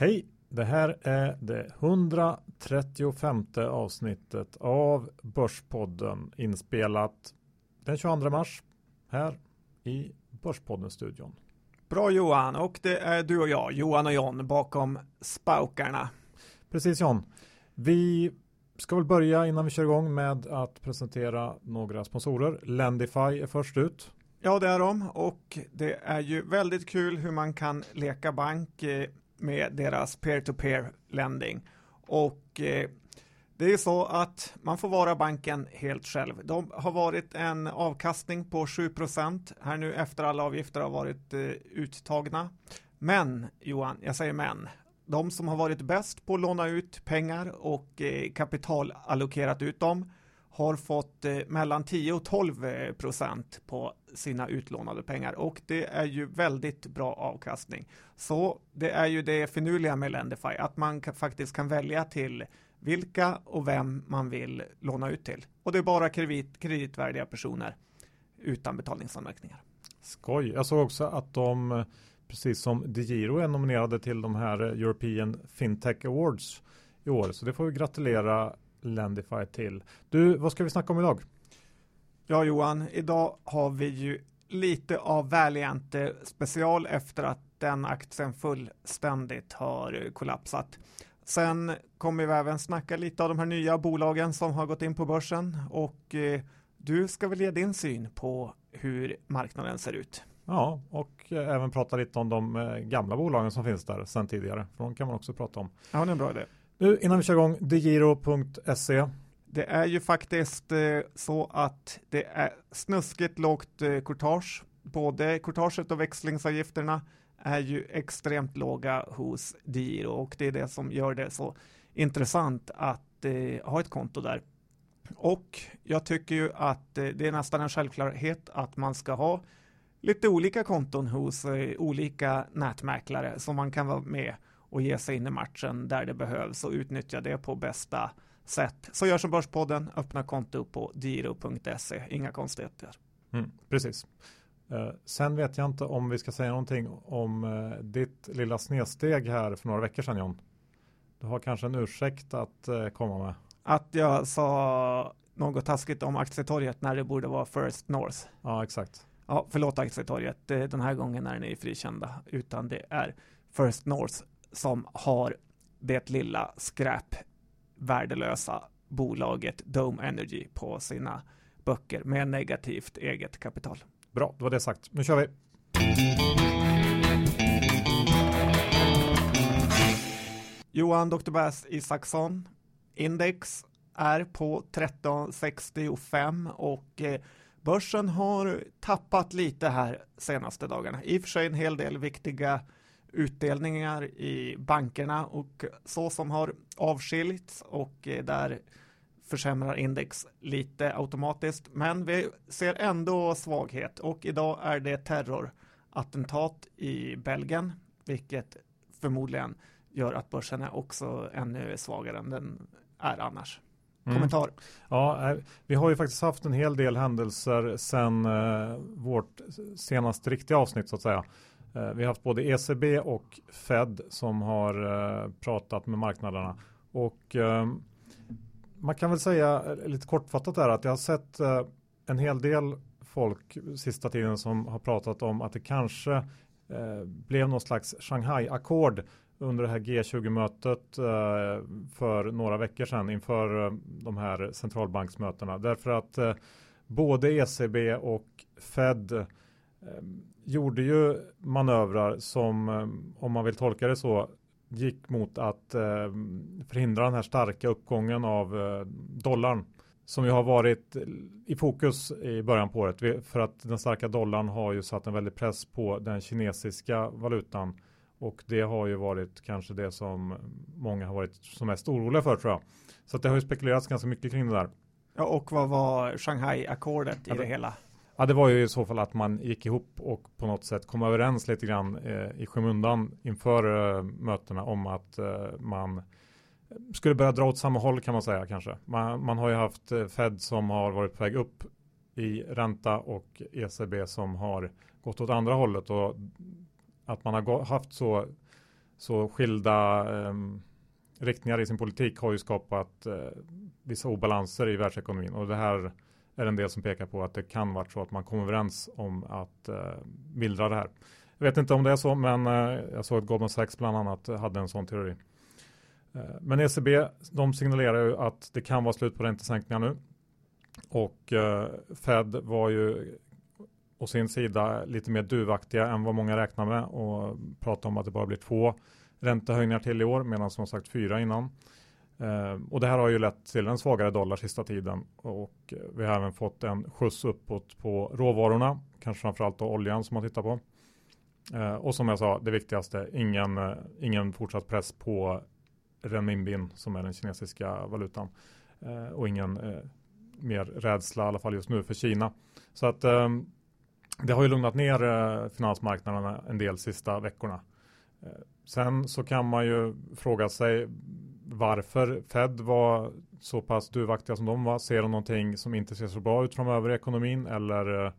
Hej! Det här är det 135 avsnittet av Börspodden inspelat den 22 mars här i Börspodden-studion. Bra Johan, och det är du och jag, Johan och John, bakom spaukarna. Precis John. Vi ska väl börja innan vi kör igång med att presentera några sponsorer. Lendify är först ut. Ja, det är de och det är ju väldigt kul hur man kan leka bank med deras peer-to-peer lending. Och eh, det är så att man får vara banken helt själv. De har varit en avkastning på 7% här nu efter alla avgifter har varit eh, uttagna. Men Johan, jag säger men, de som har varit bäst på att låna ut pengar och eh, kapitalallokerat ut dem har fått eh, mellan 10 och 12 eh, procent på sina utlånade pengar och det är ju väldigt bra avkastning. Så det är ju det finurliga med Lendify, att man kan, faktiskt kan välja till vilka och vem man vill låna ut till. Och det är bara kredit, kreditvärdiga personer utan betalningsanmärkningar. Skoj. Jag såg också att de, eh, precis som DeGiro är nominerade till de här European Fintech Awards i år. Så det får vi gratulera Lendify till. Du, vad ska vi snacka om idag? Ja Johan, idag har vi ju lite av Valiant special efter att den aktien fullständigt har kollapsat. Sen kommer vi även snacka lite av de här nya bolagen som har gått in på börsen och eh, du ska väl ge din syn på hur marknaden ser ut. Ja, och eh, även prata lite om de eh, gamla bolagen som finns där sedan tidigare. För de kan man också prata om. Ja, det är en bra idé. Nu innan vi kör igång, degiro.se. Det är ju faktiskt eh, så att det är snuskigt lågt eh, courtage. Både courtaget och växlingsavgifterna är ju extremt låga hos Diro och det är det som gör det så intressant att eh, ha ett konto där. Och jag tycker ju att eh, det är nästan en självklarhet att man ska ha lite olika konton hos eh, olika nätmäklare som man kan vara med och ge sig in i matchen där det behövs och utnyttja det på bästa sätt. Så gör som Börspodden, öppna konto på diro.se, inga konstigheter. Mm, precis. Eh, sen vet jag inte om vi ska säga någonting om eh, ditt lilla snedsteg här för några veckor sedan John. Du har kanske en ursäkt att eh, komma med. Att jag sa något taskigt om aktietorget när det borde vara First North. Ja, exakt. Ja, förlåt aktietorget. Den här gången är ni frikända, utan det är First North som har det lilla skräp värdelösa bolaget Dome Energy på sina böcker med negativt eget kapital. Bra, då var det sagt. Nu kör vi. Johan Dr. Bass Isaksson. Index är på 1365 och eh, börsen har tappat lite här senaste dagarna. I och för sig en hel del viktiga utdelningar i bankerna och så som har avskiljts och eh, där försämrar index lite automatiskt. Men vi ser ändå svaghet och idag är det terrorattentat i Belgien, vilket förmodligen gör att börsen är också ännu svagare än den är annars. Mm. Kommentar? Mm. Ja, vi har ju faktiskt haft en hel del händelser sedan eh, vårt senaste riktiga avsnitt så att säga. Eh, vi har haft både ECB och Fed som har eh, pratat med marknaderna. Och eh, man kan väl säga eh, lite kortfattat där att jag har sett eh, en hel del folk sista tiden som har pratat om att det kanske eh, blev någon slags Shanghai-akkord under det här G20-mötet för några veckor sedan inför de här centralbanksmötena. Därför att både ECB och Fed gjorde ju manövrar som, ehm, om man vill tolka det så, gick mot att ehm, förhindra den här starka uppgången av eh, dollarn som ju har varit i fokus i början på året för att den starka dollarn har ju satt en väldig press på den kinesiska valutan och det har ju varit kanske det som många har varit som mest oroliga för tror jag. Så det har ju spekulerats ganska mycket kring det där. Ja, och vad var Shanghai-ackordet i ja, det, det hela? Ja, det var ju i så fall att man gick ihop och på något sätt kom överens lite grann eh, i skymundan inför eh, mötena om att eh, man skulle börja dra åt samma håll kan man säga kanske. Man, man har ju haft eh, Fed som har varit på väg upp i ränta och ECB som har gått åt andra hållet och att man har haft så Så skilda eh, riktningar i sin politik har ju skapat eh, vissa obalanser i världsekonomin och det här är en del som pekar på att det kan vara så att man kommer överens om att eh, mildra det här. Jag vet inte om det är så, men eh, jag såg att Goldman Sachs bland annat hade en sån teori. Eh, men ECB, de signalerar ju att det kan vara slut på räntesänkningar nu. Och eh, Fed var ju å sin sida lite mer duvaktiga än vad många räknar med och pratade om att det bara blir två räntehöjningar till i år medan som sagt fyra innan. Ehm, och det här har ju lett till en svagare dollar sista tiden och vi har även fått en skjuts uppåt på råvarorna, kanske framförallt då oljan som man tittar på. Ehm, och som jag sa, det viktigaste, ingen, ingen fortsatt press på renminbin som är den kinesiska valutan ehm, och ingen eh, mer rädsla, i alla fall just nu, för Kina. Så att det har ju lugnat ner eh, finansmarknaderna en del sista veckorna. Sen så kan man ju fråga sig varför Fed var så pass duvaktiga som de var. Ser de någonting som inte ser så bra ut framöver i ekonomin eller, eh,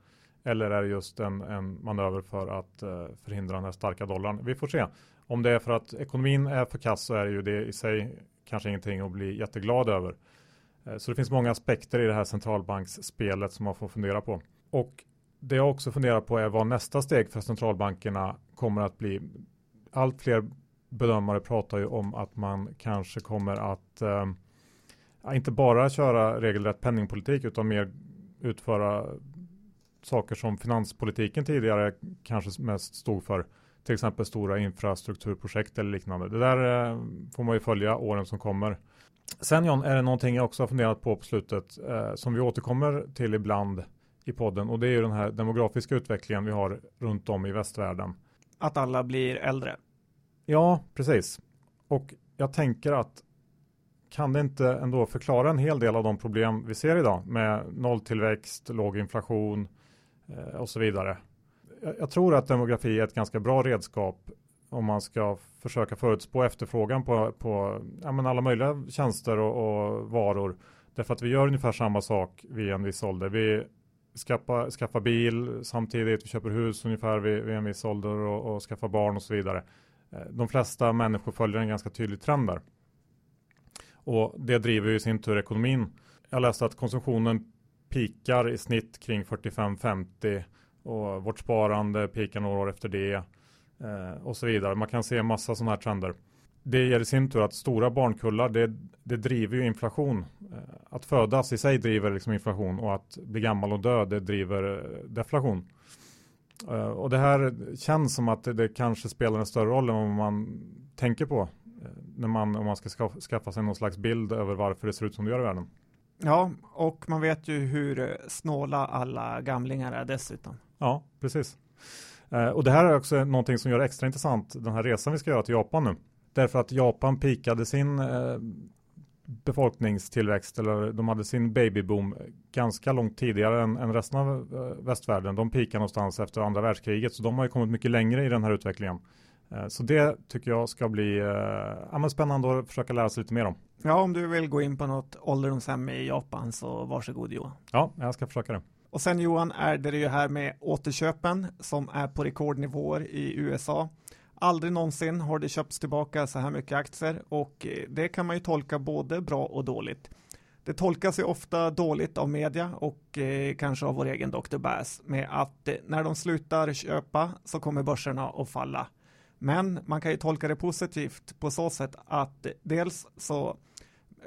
eller är det just en, en manöver för att eh, förhindra den här starka dollarn? Vi får se. Om det är för att ekonomin är för kass så är det ju det i sig kanske ingenting att bli jätteglad över. Eh, så det finns många aspekter i det här centralbanksspelet som man får fundera på. Och det jag också funderar på är vad nästa steg för centralbankerna kommer att bli. Allt fler bedömare pratar ju om att man kanske kommer att eh, inte bara köra regelrätt penningpolitik utan mer utföra saker som finanspolitiken tidigare kanske mest stod för till exempel stora infrastrukturprojekt eller liknande. Det där eh, får man ju följa åren som kommer. Sen John, är det någonting jag också har funderat på på slutet eh, som vi återkommer till ibland i podden och det är ju den här demografiska utvecklingen vi har runt om i västvärlden. Att alla blir äldre. Ja, precis. Och jag tänker att kan det inte ändå förklara en hel del av de problem vi ser idag med nolltillväxt, låg inflation eh, och så vidare jag, tror att demografi är ett ganska bra redskap om man ska försöka förutspå efterfrågan på, på ja, men alla möjliga tjänster och, och, varor. Därför att vi gör ungefär samma sak vid en viss ålder. Vi skaffar, skaffar bil samtidigt, vi köper hus ungefär vid, vid en viss ålder och, och skaffar barn och så vidare. Eh, de flesta människor följer en ganska tydlig trend där. Och det driver ju i sin tur ekonomin. Jag läste att konsumtionen pikar i snitt kring 45-50 och vårt sparande pikar några år efter det eh, och så vidare. Man kan se massa sådana här trender. Det ger i sin tur att stora barnkullar, det, det driver ju inflation. Eh, att födas i sig driver liksom inflation och att bli gammal och dö, det driver eh, deflation. Uh, och det här känns som att det, kanske spelar en större roll än vad man tänker på. Uh, när man, om man ska skaffa, sig någon slags bild över varför det ser ut som det gör i världen. Ja, och man vet ju hur snåla alla gamlingar är dessutom. Ja, precis. Eh, och det här är också någonting som gör det extra intressant, den här resan vi ska göra till Japan nu. Därför att Japan pikade sin eh, befolkningstillväxt, eller de hade sin babyboom ganska långt tidigare än, än resten av eh, västvärlden. De pikade någonstans efter andra världskriget, så de har ju kommit mycket längre i den här utvecklingen. Eh, så det tycker jag ska bli eh, spännande att försöka lära sig lite mer om. Ja, om du vill gå in på något ålderdomshem i Japan så varsågod Johan. Ja, jag ska försöka det. Och sen Johan är det ju här med återköpen som är på rekordnivåer i USA. Aldrig någonsin har det köpts tillbaka så här mycket aktier och eh, det kan man ju tolka både bra och dåligt. Det tolkas ju ofta dåligt av media och eh, kanske av vår egen Dr. Bass med att eh, när de slutar köpa så kommer börserna att falla. Men man kan ju tolka det positivt på så sätt att eh, dels så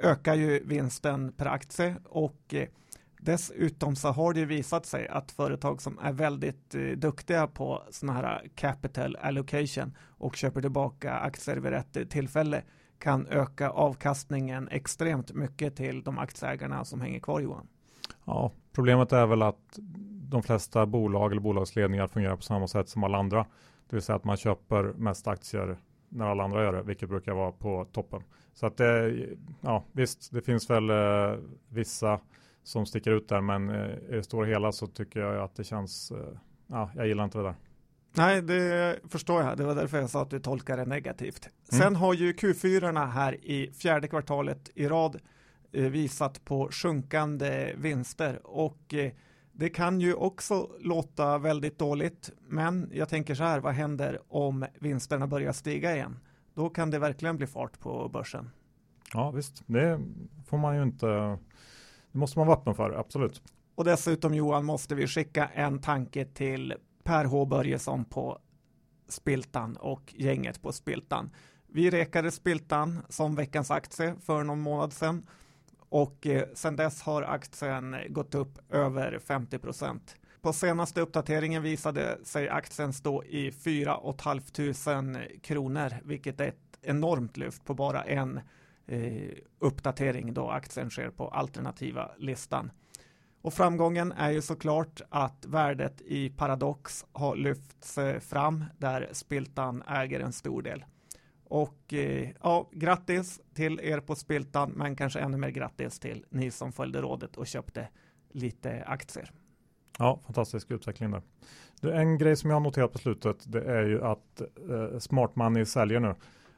ökar ju vinsten per aktie och eh, Dessutom så har det visat sig att företag som är väldigt eh, duktiga på sådana här capital allocation och köper tillbaka aktier vid rätt tillfälle kan öka avkastningen extremt mycket till de aktieägarna som hänger kvar Johan. Ja, problemet är väl att de flesta bolag eller bolagsledningar fungerar på samma sätt som alla andra. Det vill säga att man köper mest aktier när alla andra gör det, vilket brukar vara på toppen. Så att det, ja visst, det finns väl eh, vissa som sticker ut där. Men eh, i det stora hela så tycker jag att det känns, eh, ja, jag gillar inte det där. Nej, det förstår jag. Det var därför jag sa att du tolkar det negativt. Mm. Sen har ju Q4 här i fjärde kvartalet i rad eh, visat på sjunkande vinster och det kan ju också låta väldigt dåligt. Men jag tänker så här, vad händer om vinsterna börjar stiga igen? då kan det verkligen bli fart på börsen. Ja visst, det får man ju inte, det måste man vara öppen för, absolut. Och dessutom Johan måste vi skicka en tanke till Per H Börjesson på Spiltan och gänget på Spiltan. Vi rekade Spiltan som veckans aktie för någon månad sedan och eh, sedan dess har aktien gått upp över 50 procent. På senaste uppdateringen visade sig aktien stå i 4 500 kronor, vilket är ett enormt lyft på bara en eh, uppdatering då aktien sker på alternativa listan. Och framgången är ju såklart att värdet i Paradox har lyfts eh, fram där Spiltan äger en stor del. Och eh, ja, grattis till er på Spiltan, men kanske ännu mer grattis till ni som följde rådet och köpte lite aktier. Ja, fantastisk utveckling där. Du, en grej som jag har noterat på slutet, det är ju att eh, Smart Money säljer nu.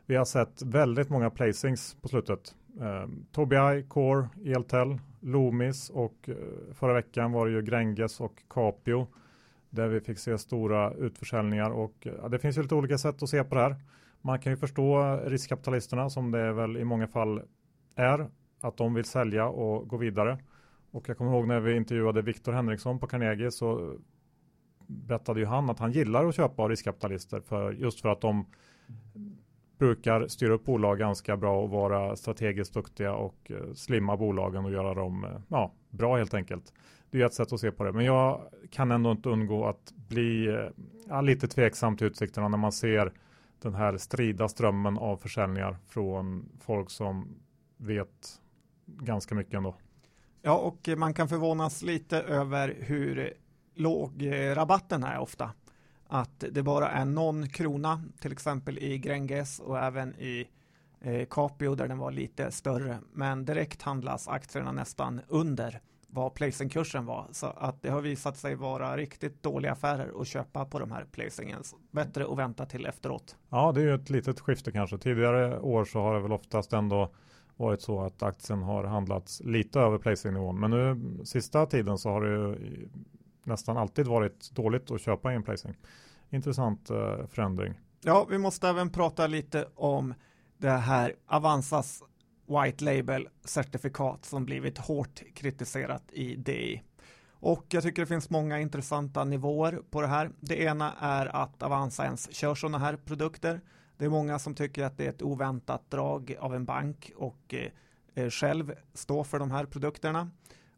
Vi har sett väldigt många placings på slutet. Eh, Tobii, Core, Eltel, Loomis och eh, förra veckan var det ju Gränges och Capio där vi fick se stora utförsäljningar och eh, ja, det finns ju lite olika sätt att se på det här. Man kan ju förstå riskkapitalisterna som det väl i många fall är att de vill sälja och gå vidare. Och jag kommer ihåg när vi intervjuade Viktor Henriksson på Carnegie så berättade ju han att han gillar att köpa av riskkapitalister för just för att de brukar styra upp bolag ganska bra och vara strategiskt duktiga och eh, slimma bolagen och göra dem eh, ja, bra helt enkelt. Det är ett sätt att se på det, men jag kan ändå inte undgå att bli eh, ja, lite tveksam till utsikterna när man ser den här strida strömmen av försäljningar från folk som vet ganska mycket ändå. Ja, och man kan förvånas lite över hur låg rabatten är ofta att det bara är någon krona, till exempel i Gränges och även i eh, Capio där den var lite större. Men direkt handlas aktierna nästan under vad placingkursen var. Så att det har visat sig vara riktigt dåliga affärer att köpa på de här placingen. Bättre att vänta till efteråt. Ja, det är ju ett litet skifte kanske. Tidigare år så har det väl oftast ändå varit så att aktien har handlats lite över placingnivån. Men nu sista tiden så har det ju nästan alltid varit dåligt att köpa i en placing. Intressant eh, förändring. Ja, vi måste även prata lite om det här Avanzas White Label certifikat som blivit hårt kritiserat i DI. Och jag tycker det finns många intressanta nivåer på det här. Det ena är att Avanza ens kör sådana här produkter. Det är många som tycker att det är ett oväntat drag av en bank och eh, eh själv stå för de här produkterna.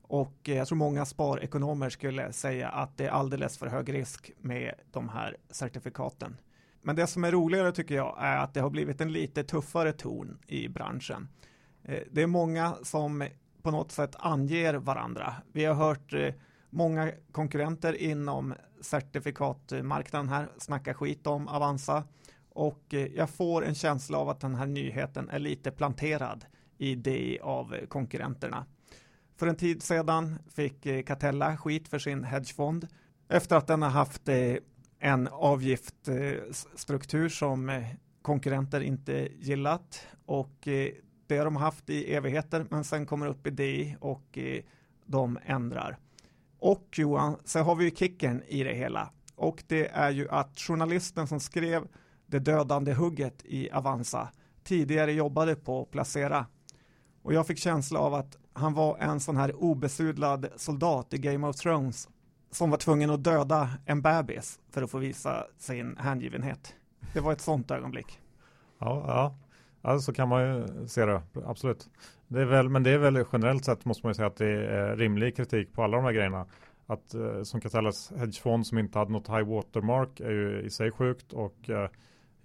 Och eh, jag tror många sparekonomer skulle säga att det är alldeles för hög risk med de här certifikaten. Men det som är roligare tycker jag är att det har blivit en lite tuffare ton i branschen. Eh, det är många som på något sätt anger varandra. Vi har hört eh, många konkurrenter inom certifikatmarknaden här snacka skit om Avanza och jag får en känsla av att den här nyheten är lite planterad i det av konkurrenterna. För en tid sedan fick eh, Catella skit för sin hedgefond efter att den har haft eh, en avgiftsstruktur eh, som konkurrenter inte gillat. Och det har de haft i evigheter men sen kommer upp i DI och de ändrar. Och Johan, så har vi ju kicken i det hela. Och det är ju att journalisten som skrev det dödande hugget i Avanza tidigare jobbade på Placera. Och jag fick känsla av att han var en sån här obesudlad soldat i Game of Thrones som var tvungen att döda en bebis för att få visa sin hängivenhet. Det var ett sånt ögonblick. Ja, ja. ja så kan man ju se det, absolut. Det är väl, men det är väl generellt sett måste man ju säga att det är rimlig kritik på alla de här grejerna. Att eh, som kan kallas hedgefond som inte hade något high watermark är ju i sig sjukt och eh,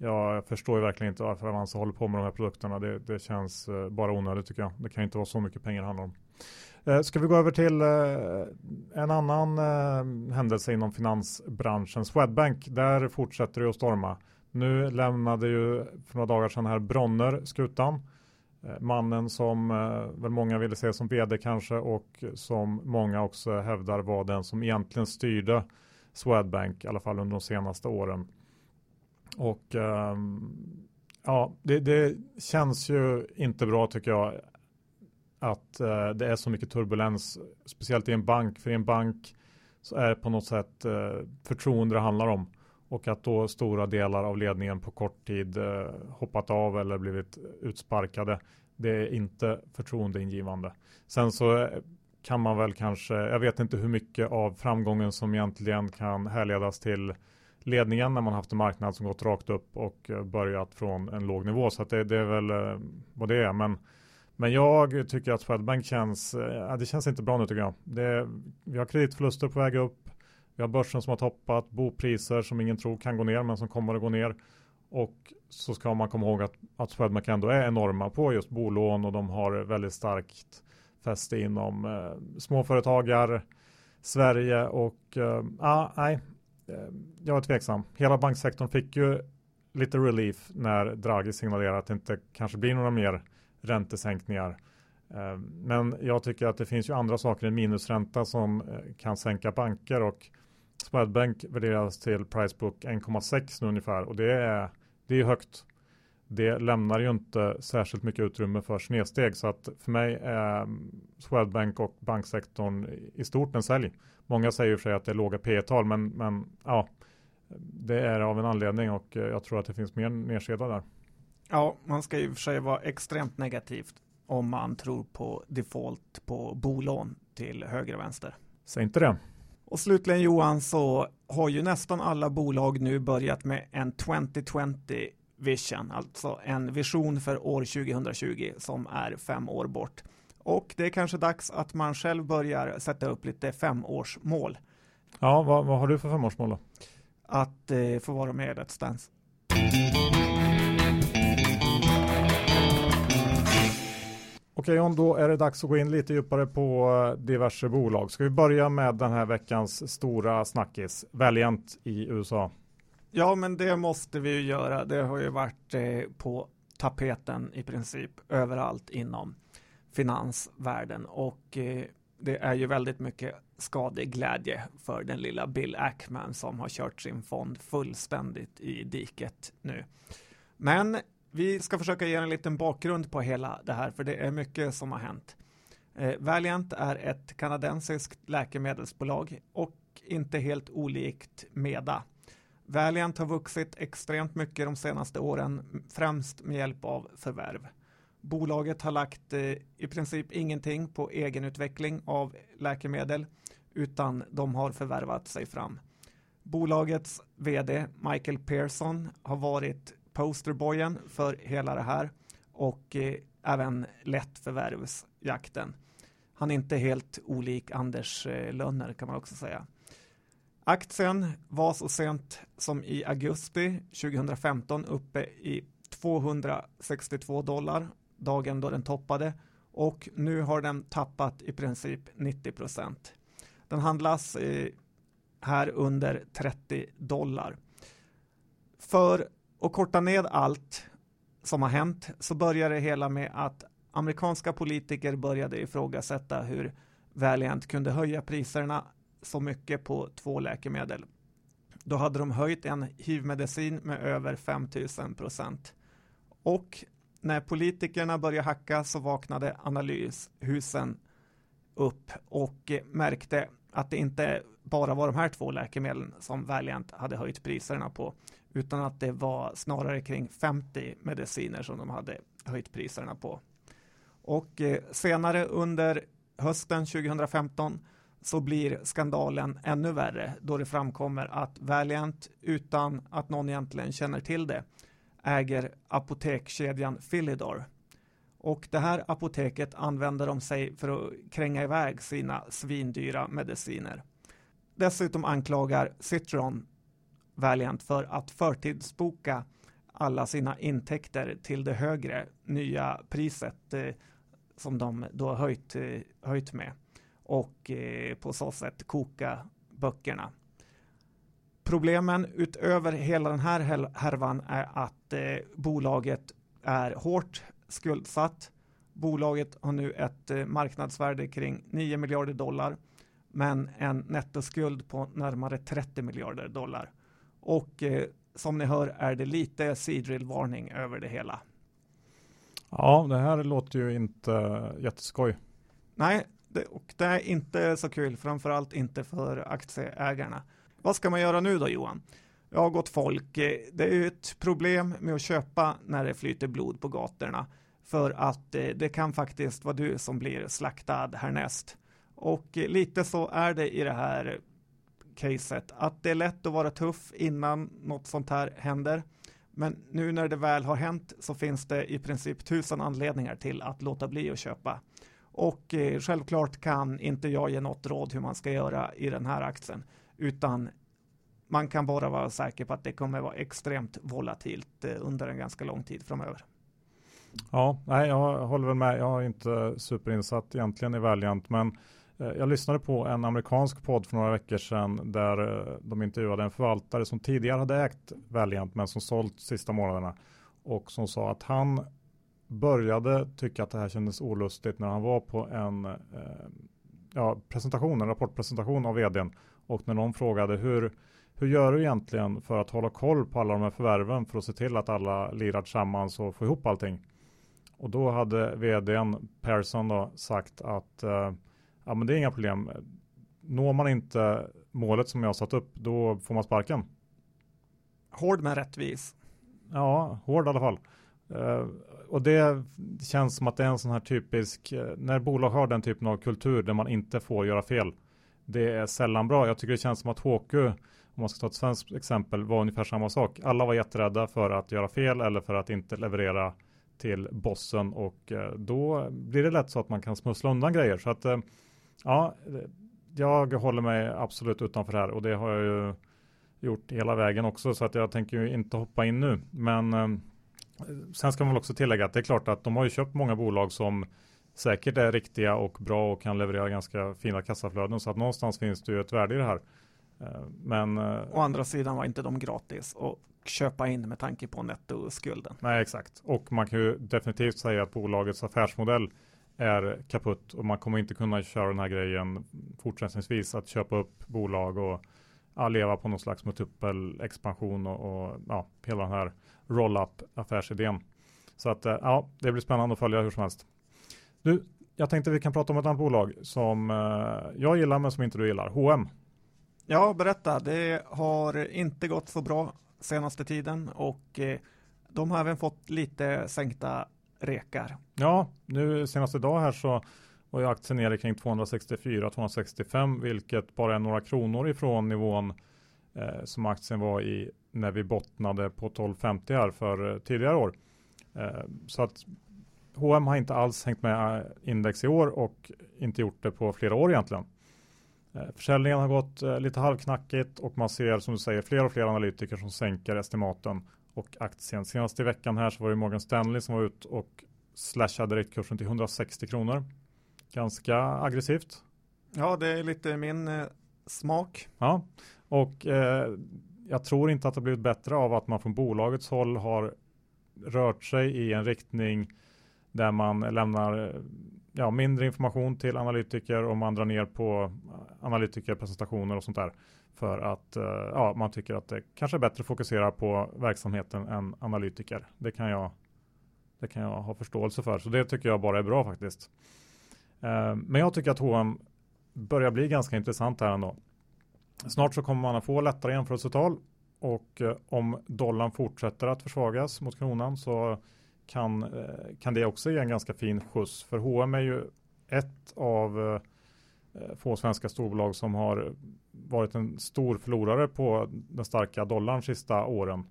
jag förstår ju verkligen inte varför Avanza håller på med de här produkterna. Det, det känns eh, bara onödigt tycker jag. Det kan inte vara så mycket pengar det handlar om. Eh, ska vi gå över till eh, en annan eh, händelse inom finansbranschen. Swedbank, där fortsätter det att storma. Nu lämnade ju för några dagar sedan här Bronner skutan. Eh, mannen som väl många ville se som vd kanske och som många också hävdar var den som egentligen styrde Swedbank i alla fall under de senaste åren. Och um, ja, det, det, känns ju inte bra tycker jag att uh, det är så mycket turbulens, speciellt i en bank. För i en bank så är det på något sätt uh, förtroende det handlar om. och att då stora delar av ledningen på kort tid eh, hoppat av eller blivit utsparkade. Det är inte förtroendeingivande. Sen så kan man väl kanske, jag vet inte hur mycket av framgången som egentligen kan härledas till ledningen när man haft en marknad som gått rakt upp och eh, börjat från en låg nivå. Så det, det, är väl eh, vad det är. Men, men jag tycker att Swedbank känns, eh, det känns inte bra nu tycker jag. Det, vi har kreditförluster på väg upp. Vi har börsen som har toppat, bopriser som ingen tror kan gå ner men som kommer att gå ner. Och så ska man komma ihåg att, att Swedbank ändå är enorma på just bolån och de har väldigt starkt fäste inom eh, småföretagar, Sverige och eh, ah, nej, Ehm, jag är tveksam. Hela banksektorn fick ju lite relief när Draghi signalerade att det inte kanske blir några mer räntesänkningar. Ehm, men jag tycker att det finns ju andra saker än minusränta som eh, kan sänka banker och Swedbank värderas till Pricebook 1,6 nu ungefär och det är, det är högt. Det lämnar ju inte särskilt mycket utrymme för snedsteg så att för mig är Swedbank och banksektorn i stort en sälj. Många säger ju för sig att det är låga P tal men, men ja, det är av en anledning och jag tror att det finns mer nedkedja där. Ja, man ska ju för sig vara extremt negativt om man tror på default på bolån till höger och vänster. Säg inte det. Och slutligen Johan så har ju nästan alla bolag nu börjat med en 2020 vision, alltså en vision för år 2020 som är fem år bort. Och det är kanske dags att man själv börjar sätta upp lite femårsmål. Ja, vad, vad har du för femårsmål då? Att eh, få vara med i Let's Dance. Okej John, då är det dags att gå in lite djupare på eh, diverse bolag. Ska vi börja med den här veckans stora snackis, Valiant i USA? Ja, men det måste vi ju göra. Det har ju varit eh, på tapeten i princip överallt inom finansvärlden och eh, det är ju väldigt mycket skadeglädje för den lilla Bill Ackman som har kört sin fond fullständigt i diket nu. Men vi ska försöka ge en liten bakgrund på hela det här, för det är mycket som har hänt. Eh, Valiant är ett kanadensiskt läkemedelsbolag och inte helt olikt Meda. Valiant har vuxit extremt mycket de senaste åren, främst med hjälp av förvärv. Bolaget har lagt eh, i princip ingenting på egenutveckling av läkemedel, utan de har förvärvat sig fram. Bolagets vd Michael Pearson har varit posterboyen för hela det här och eh, även lett förvärvsjakten. Han är inte helt olik Anders eh, Lönner kan man också säga. Aktien var så sent som i augusti 2015 uppe i 262 dollar dagen då den toppade och nu har den tappat i princip 90 procent. Den handlas eh, här under 30 dollar. För att korta ned allt som har hänt så började det hela med att amerikanska politiker började ifrågasätta hur Valiant kunde höja priserna så mycket på två läkemedel. Då hade de höjt en hivmedicin med över 5000 procent. Och när politikerna började hacka så vaknade analyshusen upp och eh, märkte att det inte bara var de här två läkemedlen som Valiant hade höjt priserna på, utan att det var snarare kring 50 mediciner som de hade höjt priserna på. Och eh, senare under hösten 2015 så blir skandalen ännu värre då det framkommer att Valiant utan att någon egentligen känner till det äger apotekskedjan Philidor. Och det här apoteket använder de sig för att kränga iväg sina svindyra mediciner. Dessutom anklagar Citron Valiant för att förtidsboka alla sina intäkter till det högre nya priset eh, som de då höjt, eh, höjt med och eh, på så sätt koka böckerna. Problemen utöver hela den här härvan är att eh, bolaget är hårt skuldsatt. Bolaget har nu ett eh, marknadsvärde kring 9 miljarder dollar men en nettoskuld på närmare 30 miljarder dollar. Och eh, som ni hör är det lite sidrill-varning över det hela. Ja, det här låter ju inte jätteskoj. Nej, det, och det är inte så kul, framförallt inte för aktieägarna. Vad ska man göra nu då Johan? Ja, gott folk, eh, det är ju ett problem med att köpa när det flyter blod på gatorna. För att eh, det kan faktiskt vara du som blir slaktad härnäst. Och eh, lite så är det i det här caset, att det är lätt att vara tuff innan något sånt här händer. Men nu när det väl har hänt så finns det i princip tusen anledningar till att låta bli att köpa. Och självklart kan inte jag ge något råd hur man ska göra i den här aktien, utan man kan bara vara säker på att det kommer vara extremt volatilt eh, under en ganska lång tid framöver. Ja, nej, jag håller väl med. Jag är inte superinsatt egentligen i Valiant, men eh, jag lyssnade på en amerikansk podd för några veckor sedan där eh, de intervjuade en förvaltare som tidigare hade ägt Valiant men som sålt sista månaderna och som sa att han började tycka att det här kändes olustigt när han var på en ja, presentation, en rapportpresentation av vdn och när någon frågade hur hur gör du egentligen för att hålla koll på alla de här förvärven för att se till att alla lirar tillsammans och får ihop allting? Och då hade vdn Persson då sagt att eh, ja, men det är inga problem. Når man inte målet som jag satt upp, då får man sparken. Hård men rättvis. Ja, hård i alla fall. Uh, och det känns som att det är en sån här typisk, uh, när bolag har den typen av kultur där man inte får göra fel. Det är sällan bra. Jag tycker det känns som att HQ om man ska ta ett svenskt exempel, var ungefär samma sak. Alla var jätterädda för att göra fel eller för att inte leverera till bossen och eh, då blir det lätt så att man kan smussla undan grejer. Så att eh, ja, jag håller mig absolut utanför det här och det har jag ju gjort hela vägen också så att jag tänker ju inte hoppa in nu. Men eh, sen ska man väl också tillägga att det är klart att de har ju köpt många bolag som säkert är riktiga och bra och kan leverera ganska fina kassaflöden så att någonstans finns det ju ett värde i det här. Eh, men, eh, Å andra sidan var inte de gratis att köpa in med tanke på nettoskulden. Nej, exakt. Och man kan ju definitivt säga att bolagets affärsmodell är kaputt och man kommer inte kunna köra den här grejen fortsättningsvis att köpa upp bolag och ja, leva på någon slags multipel expansion och, och ja, hela den här roll-up affärsidén. Så att eh, ja, det blir spännande att följa hur som helst. Du, jag tänkte vi kan prata om ett annat bolag som jag gillar men som inte du gillar, H&M. Ja, berätta. Det har inte gått så bra senaste tiden och eh, de har även fått lite sänkta rekar. Ja, nu senaste dag här så var ju aktien nere kring 264-265 vilket bara är några kronor ifrån nivån eh, som aktien var i när vi bottnade på 1250 här för eh, tidigare år. Eh, så att H&M har inte alls hängt med eh, index i år och inte gjort det på flera år egentligen. Eh, försäljningen har gått eh, lite halvknackigt och man ser som du säger fler och fler analytiker som sänker estimaten och aktien. Senast i veckan här så var det Morgan Stanley som var ut och slashade riktkursen till 160 kronor. Ganska aggressivt. Ja, det är lite min eh, smak. Ja, och eh, jag tror inte att det blivit bättre av att man från bolagets håll har rört sig i en riktning där man lämnar ja, mindre information till analytiker och man drar ner på eh, analytikerpresentationer och sånt där. För att eh, ja, man tycker att det kanske är bättre att fokusera på verksamheten än analytiker. Det kan jag, det kan jag ha förståelse för. Så det tycker jag bara är bra faktiskt. Eh, men jag tycker att H&M börjar bli ganska intressant här ändå. Snart så kommer man att få lättare jämförelsetal och om dollarn fortsätter att försvagas mot kronan så kan, eh, kan det också ge en ganska fin skjuts. För H&M är ju ett av eh, eh, få svenska storbolag som har varit en stor förlorare på den starka dollarn sista åren.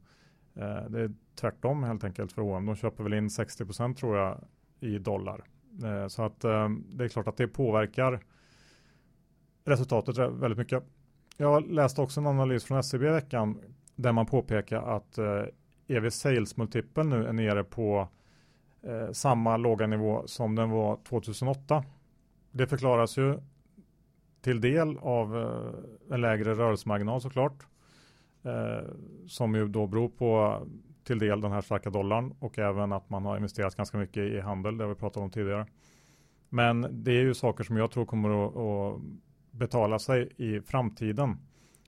Det är tvärtom helt enkelt för H&M. De köper väl in 60% tror jag i dollar. Så att det är klart att det påverkar resultatet väldigt mycket. Jag läste också en analys från SCB i veckan där man påpekar att EV sales multipel nu är nere på eh, samma låga nivå som den var 2008. Det förklaras ju till del av eh, en lägre rörelsemarginal såklart. Eh, som ju då beror på till del den här starka dollarn och även att man har investerat ganska mycket i handel, det har vi pratat om tidigare. Men det är ju saker som jag tror kommer att, att betala sig i framtiden.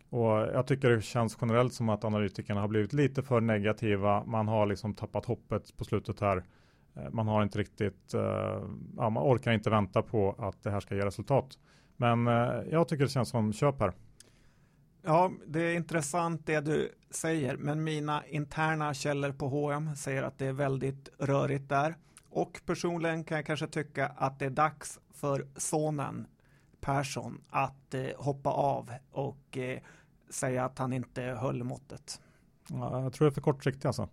Och jag tycker det känns generellt som att analytikerna har blivit lite för negativa. Man har liksom tappat hoppet på slutet här. Eh, man har inte riktigt, eh, ja, man orkar inte vänta på att det här ska ge resultat. Men eh, jag tycker det känns som köp här. Ja, det är intressant det du säger, men mina interna källor på H&M säger att det är väldigt rörigt där. Och personligen kan jag kanske tycka att det är dags för sonen Persson att eh, hoppa av och eh, säga att han inte höll måttet. Ja, jag tror det är för kortsiktigt alltså.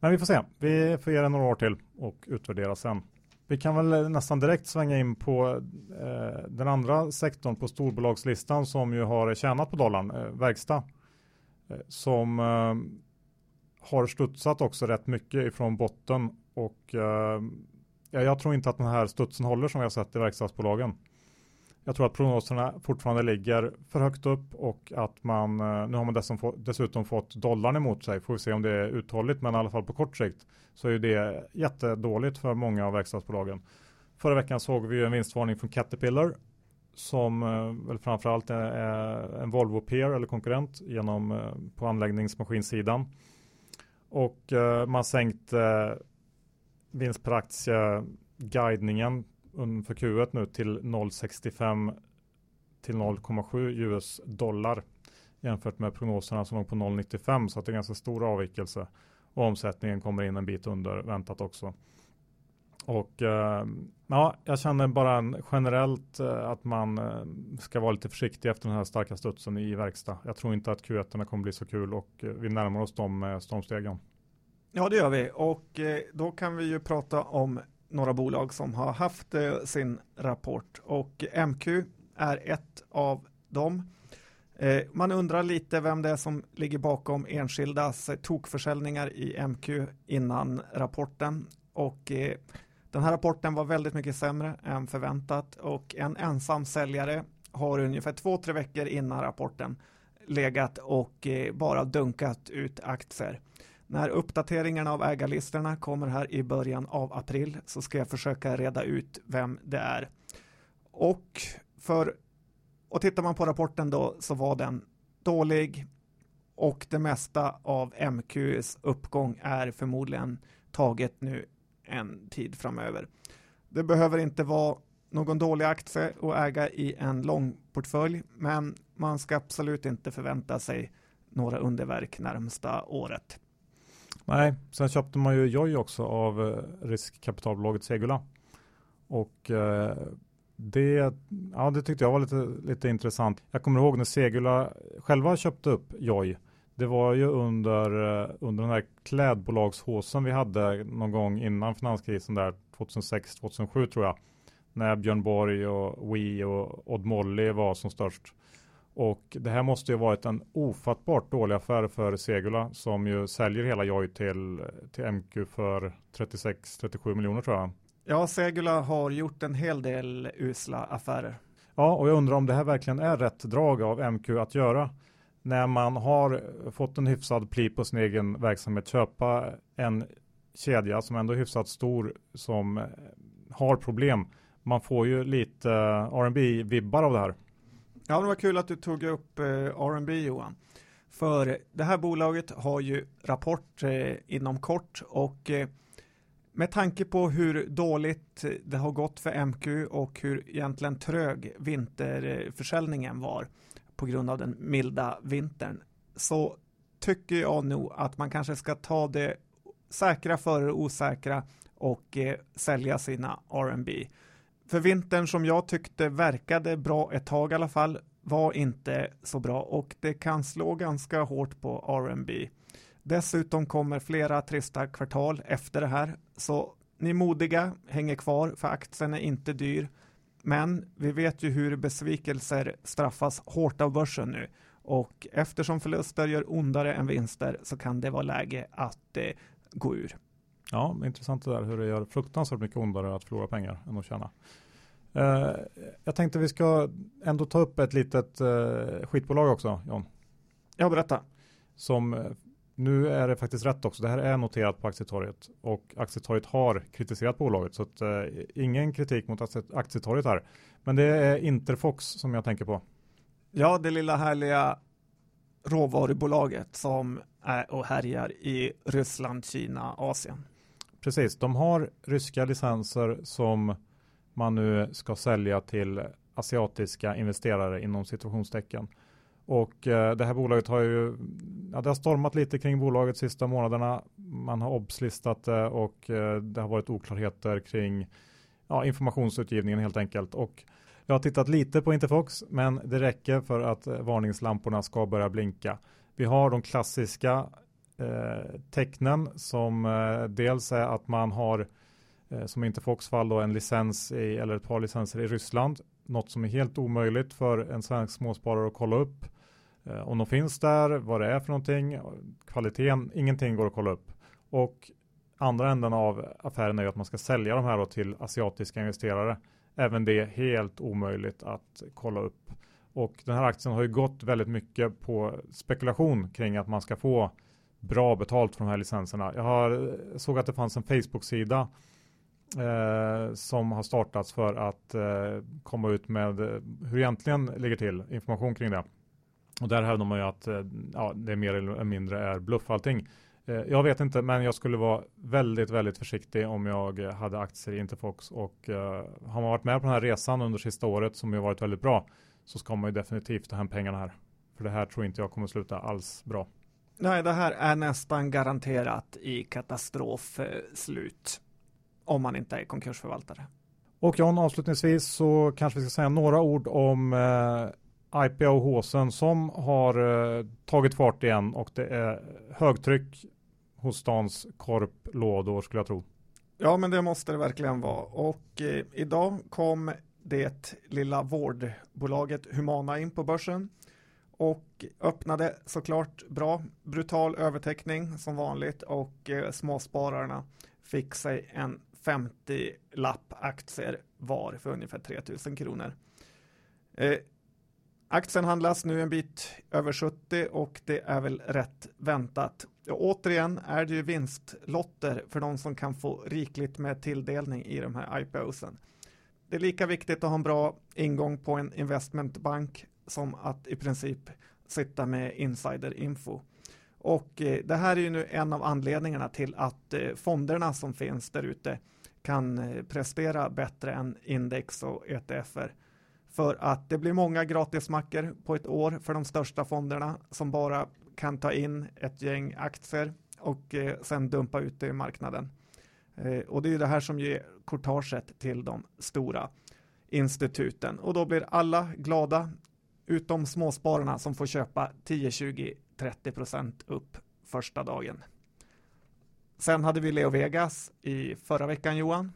Men vi får se. Vi får ge det några år till och utvärdera sen. Vi kan väl eh, nästan direkt svänga in på eh, den andra sektorn på storbolagslistan som ju har tjänat på dollarn, eh, verkstad. Eh, som eh, har studsat också rätt mycket ifrån botten och eh, jag tror inte att den här studsen håller som vi har sett i verkstadsbolagen. Jag tror att prognoserna fortfarande ligger för högt upp och att man, eh, nu har man dessutom fått dollarn emot sig, får vi se om det är uthålligt, men i alla fall på kort sikt så är det jättedåligt för många av verkstadsbolagen. Förra veckan såg vi en vinstvarning från Caterpillar som eh, väl framförallt är en Volvo peer eller konkurrent genom eh, på anläggningsmaskinsidan. Och man sänkte vinst per aktie guidningen för Q1 nu till 0,65 till 0,7 US dollar jämfört med prognoserna som låg på 0,95 så att det är ganska stor avvikelse och omsättningen kommer in en bit under väntat också. Och eh, ja, jag känner bara generellt eh, att man eh, ska vara lite försiktig efter den här starka studsen i verkstad. Jag tror inte att Q1 kommer bli så kul och eh, vi närmar oss dem stormstegen. Ja, det gör vi och eh, då kan vi ju prata om några bolag som har haft eh, sin rapport och MQ är ett av dem. Eh, man undrar lite vem det är som ligger bakom enskildas tokförsäljningar i MQ innan rapporten och eh, den här rapporten var väldigt mycket sämre än förväntat och en ensam säljare har ungefär två, tre veckor innan rapporten legat och eh, bara dunkat ut aktier. När uppdateringarna av ägarlistorna kommer här i början av april så ska jag försöka reda ut vem det är. Och för och tittar man på rapporten då så var den dålig och det mesta av MQs uppgång är förmodligen taget nu en tid framöver. Det behöver inte vara någon dålig aktie att äga i en lång portfölj, men man ska absolut inte förvänta sig några underverk närmsta året. Nej, sen köpte man ju Joy också av eh, riskkapitalbolaget Segula. Och eh, det, ja, det tyckte jag var lite, lite intressant. Jag kommer ihåg när Segula själva köpte upp Joy. Det var ju under, eh, under den här klädbolagshåsen vi hade någon gång innan finanskrisen där 2006-2007 tror jag. När Björn Borg och We och Odd Molly var som störst. Och det här måste ju varit en ofattbart dålig affär för Segula som ju säljer hela Joy till, till MQ för 36-37 miljoner tror jag. Ja, Segula har gjort en hel del usla affärer. Ja, och jag undrar om det här verkligen är rätt drag av MQ att göra. När man har fått en hyfsad pli på sin egen verksamhet, köpa en kedja som ändå är hyfsat stor som har problem. Man får ju lite R&B vibbar av det här. Ja, det var kul att du tog upp eh, R&B Johan. För det här bolaget har ju rapport eh, inom kort och eh, med tanke på hur dåligt det har gått för MQ och hur egentligen trög vinterförsäljningen var på grund av den milda vintern så tycker jag nog att man kanske ska ta det säkra före det osäkra och eh, sälja sina R&B. För vintern som jag tyckte verkade bra ett tag i alla fall var inte så bra och det kan slå ganska hårt på R&B. Dessutom kommer flera trista kvartal efter det här, så ni modiga hänger kvar för aktien är inte dyr. Men vi vet ju hur besvikelser straffas hårt av börsen nu och eftersom förluster gör ondare än vinster så kan det vara läge att eh, gå ur. Ja, intressant det där hur det gör fruktansvärt mycket ondare att förlora pengar än att tjäna. Uh, jag tänkte vi ska ändå ta upp ett litet uh, skitbolag också, John. Ja, berätta. Som, uh, nu är det faktiskt rätt också, det här är noterat på aktietorget och aktietorget har kritiserat bolaget så att, ingen kritik mot aktietorget här. Men det är Interfox som jag tänker på. Ja, det lilla härliga råvarubolaget som är och härjar i Ryssland, Kina, Asien. Precis, de har ryska licenser som man nu ska sälja till asiatiska investerare inom situationstecken. Och eh, det här bolaget har ju, ja, det har stormat lite kring bolaget sista månaderna. Man har obslistat det och eh, det har varit oklarheter kring ja, informationsutgivningen helt enkelt. Och jag har tittat lite på Interfox, men det räcker för att eh, varningslamporna ska börja blinka. Vi har de klassiska eh, tecknen som eh, dels är att man har eh, Eh, som inte Foxfall då en licens i, eller ett par licenser i Ryssland. Något som är helt omöjligt för en svensk småsparare att kolla upp. Eh, om de finns där, vad det är för någonting, kvaliteten, ingenting går att kolla upp. Och andra änden av affären är ju att man ska sälja de här till asiatiska investerare. Även det är helt omöjligt att kolla upp. Och den här aktien har ju gått väldigt mycket på spekulation kring att man ska få bra betalt för de här licenserna. Jag har, eh, såg att det fanns en Facebook-sida eh, som har startats för att eh, komma ut med eh, hur egentligen ligger till, information kring det. Och där hävdar man ju att eh, ja, det mer eller mindre är bluff allting. Eh, jag vet inte, men jag skulle vara väldigt, väldigt försiktig om jag hade aktier i Interfox och eh, har man varit med på den här resan under sista året som ju varit väldigt bra så ska man ju definitivt ta hem pengarna här. För det här tror inte jag kommer sluta alls bra. Nej, det här är nästan garanterat i katastrofslut om man inte är konkursförvaltare. Och John, avslutningsvis så kanske vi ska säga några ord om eh, IPO-håsen som har eh, tagit fart igen och det är högtryck hos stans korplådor skulle jag tro. Ja, men det måste det verkligen vara. Och eh, idag kom det lilla vårdbolaget Humana in på börsen och öppnade såklart bra. Brutal övertäckning som vanligt och eh, småspararna fick sig en 50 lapp aktier var för ungefär 3000 kronor. Eh, Aktien handlas nu en bit över 70 och det är väl rätt väntat. Och återigen är det ju vinstlotter för de som kan få rikligt med tilldelning i de här IPOsen. Det är lika viktigt att ha en bra ingång på en investmentbank som att i princip sitta med insiderinfo. Och eh, det här är ju nu en av anledningarna till att eh, fonderna som finns där ute kan eh, prestera bättre än index och ETFer för att det blir många gratismackor på ett år för de största fonderna som bara kan ta in ett gäng aktier och eh, sen dumpa ut det i marknaden. Eh, och det är det här som ger kortaget till de stora instituten och då blir alla glada utom småspararna som får köpa 10, 20, 30 procent upp första dagen. Sen hade vi Leo Vegas i förra veckan Johan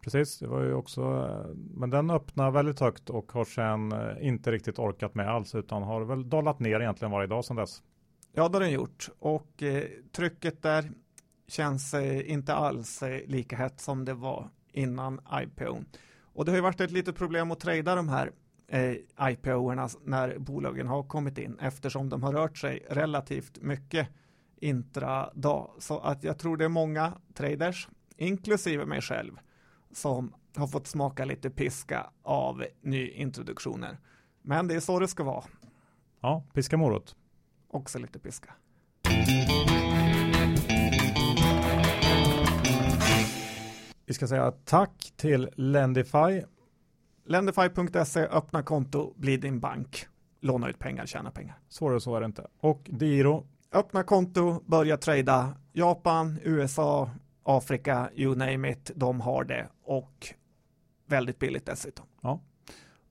Precis, det var ju också, men den öppnar väldigt högt och har sen eh, inte riktigt orkat med alls utan har väl dollat ner egentligen varje dag sedan dess. Ja, det har den gjort och eh, trycket där känns eh, inte alls eh, lika hett som det var innan IPO. Och det har ju varit ett litet problem att trada de här eh, IPO-erna när bolagen har kommit in eftersom de har rört sig relativt mycket intradag. Så att jag tror det är många traders, inklusive mig själv, som har fått smaka lite piska av nyintroduktioner. Men det är så det ska vara. Ja, piska morot. Också lite piska. Vi ska säga tack till Lendify. Lendify.se, öppna konto, bli din bank. Låna ut pengar, tjäna pengar. Svårare så är det inte. Och Diro. Öppna konto, börja trada. Japan, USA, Afrika, you name it, de har det och väldigt billigt dessutom. Ja.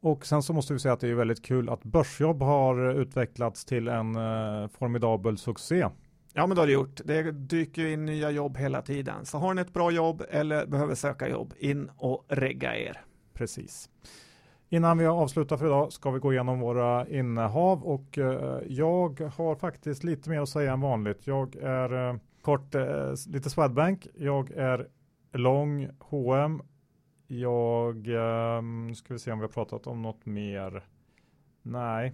Och sen så måste vi säga att det är väldigt kul att Börsjobb har utvecklats till en eh, formidabel succé. Ja, men det har det gjort. Det dyker in nya jobb hela tiden. Så har ni ett bra jobb eller behöver söka jobb, in och regga er. Precis. Innan vi avslutar för idag ska vi gå igenom våra innehav och eh, jag har faktiskt lite mer att säga än vanligt. Jag är eh, Kort, eh, lite Swedbank. Jag är lång H&M. Jag ehm, ska vi se om vi har pratat om något mer. Nej,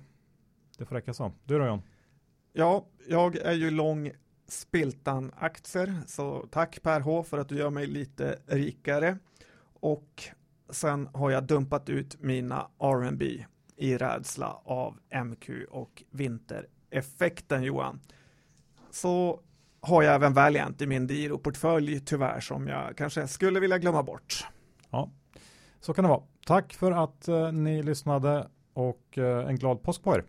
det får räcka så. Du då John? Ja, jag är ju lång Spiltan-aktier, så tack Per H för att du gör mig lite rikare. Och sen har jag dumpat ut mina R&B i rädsla av MQ och vintereffekten Johan. Så har jag även Valiant i min Diro-portfölj tyvärr som jag kanske skulle vilja glömma bort. Ja, så kan det vara. Tack för att eh, ni lyssnade och eh, en glad påsk på er.